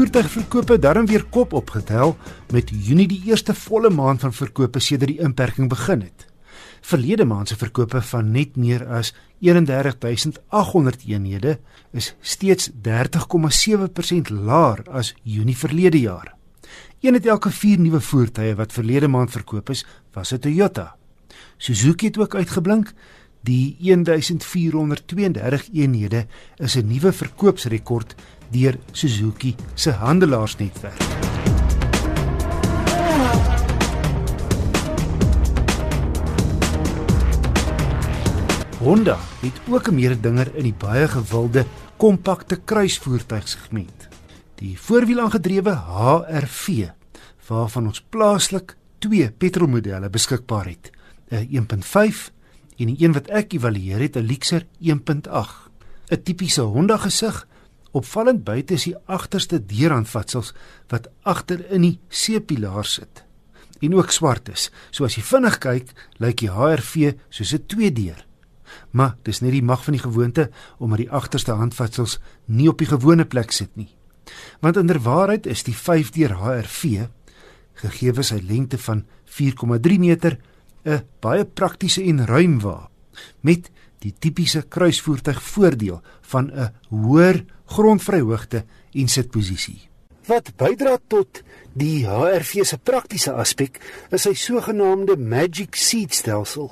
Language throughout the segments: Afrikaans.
voertuigverkope darm weer kop opgetel met Junie die eerste volle maand van verkope sedert die inperking begin het. Verlede maand se verkope van net meer as 31800 eenhede is steeds 30,7% laer as Junie verlede jaar. Een uit elke 4 nuwe voertuie wat verlede maand verkoop is, was 'n Toyota. Suzuki het ook uitgeblink. Die 1432 eenhede is 'n nuwe verkoopsrekord deur Suzuki se handelaarsnetwerk. Honda het ook 'n mededinger in die baie gewilde kompakte kruisvoertuigsegment. Die voorwielaangedrewe HR-V waarvan ons plaaslik twee petrolmodelle beskikbaar het, 'n 1.5 en die een wat ek evalueer het, 'n Lexus 1.8. 'n Tipiese Honda gesig Opvallend buite is die agterste deurhandvatsels wat agter in die C-pilaar sit en ook swart is. So as jy vinnig kyk, lyk die HRV soos 'n tweedeur. Maar dis net die mag van die gewoonte omdat die agterste handvatsels nie op die gewone plek sit nie. Want inderwaarheid is die 5-deur HRV gegee sy lengte van 4,3 meter 'n baie praktiese en ruim wa met die tipiese kruisvoertuig voordeel van 'n hoër grondvryhoogte en sitposisie. Wat bydra tot die HRV se praktiese aspek is sy sogenaamde Magic Seat stelsel.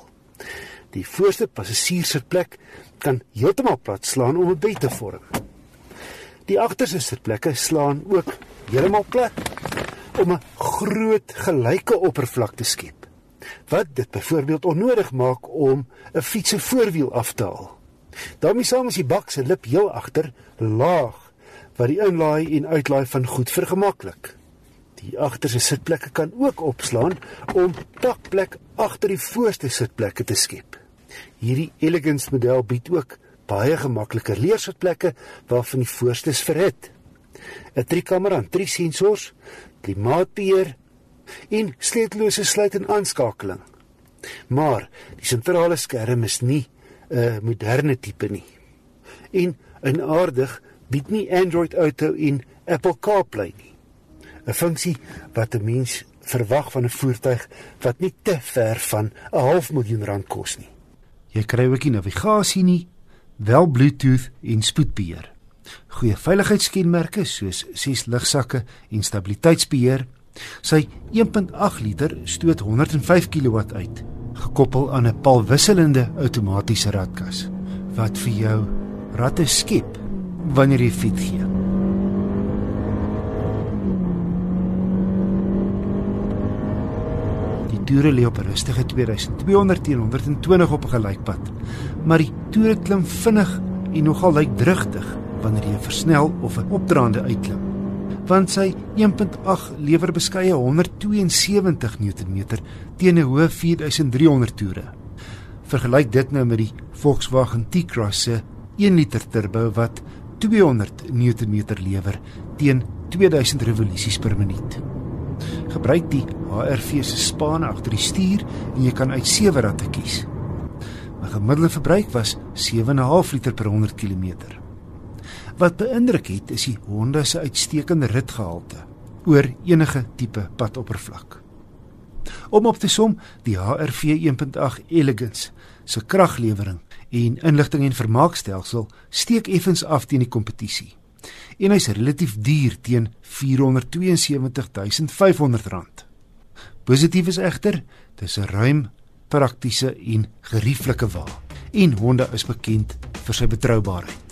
Die voorste passasierssitplek kan heeltemal plat slaan om 'n bed te vorm. Die agterste sitplekke slaan ook heeltemal plat om 'n groot gelyke oppervlak te skep. Wat dit byvoorbeeld onnodig maak om 'n fiets se voorwiel af te haal. daarmee saam is die bak se lip heel agter laag wat die inlaai en uitlaai van goed vergemaklik. Die agterste sitplekke kan ook opslaan om pakplek agter die voorste sitplekke te skep. Hierdie elegance model bied ook baie gemakliker leersitplekke waarvan die voorstes verhit. 'n Driekamera en drie sensors, klimaatbeheer en sleutellose sluit en aanskakeling. Maar die sentrale skerm is nie 'n moderne tipe nie. En in aardig bied nie Android Auto en Apple CarPlay nie. 'n Funksie wat 'n mens verwag van 'n voertuig wat nie te ver van 'n half miljoen rand kos nie. Jy kry ook nie navigasie nie, wel Bluetooth en spoedbeheer. Goeie veiligheidskenmerke soos 6 ligsakke en stabiliteitsbeheer. Sy 1.8 liter stoot 105 kW uit gekoppel aan 'n palwisselende outomatiese ratkas wat vir jou ratte skep wanneer jy fiets gee. Die toere lê op rustige 2200 teen 120 op 'n gelykpad, maar die toere klim vinnig en nogal lyk drigtig wanneer jy versnel of 'n opdraande uitklim want sy 1.8 lewer beskeie 172 Nm teen 'n hoë 4300 toere. Vergelyk dit nou met die Volkswagen T-Cross se 1 liter turbo wat 200 Nm lewer teen 2000 revolusies per minuut. Gebruik die HRV se span agter die stuur en jy kan uit 7 ratte kies. My gemiddelde verbruik was 7.5 liter per 100 km. Wat beïndruk het is die Honda se uitstekende ritgehalte oor enige tipe padoppervlak. Om op te som, die HR-V 1.8 Elegance se kraglewering en inligting en vermaakstelsel steek effens af teen die kompetisie. En hy's relatief duur teen R472500. Positief is egter, dis 'n ruim, praktiese en gerieflike wa. En Honda is bekend vir sy betroubaarheid.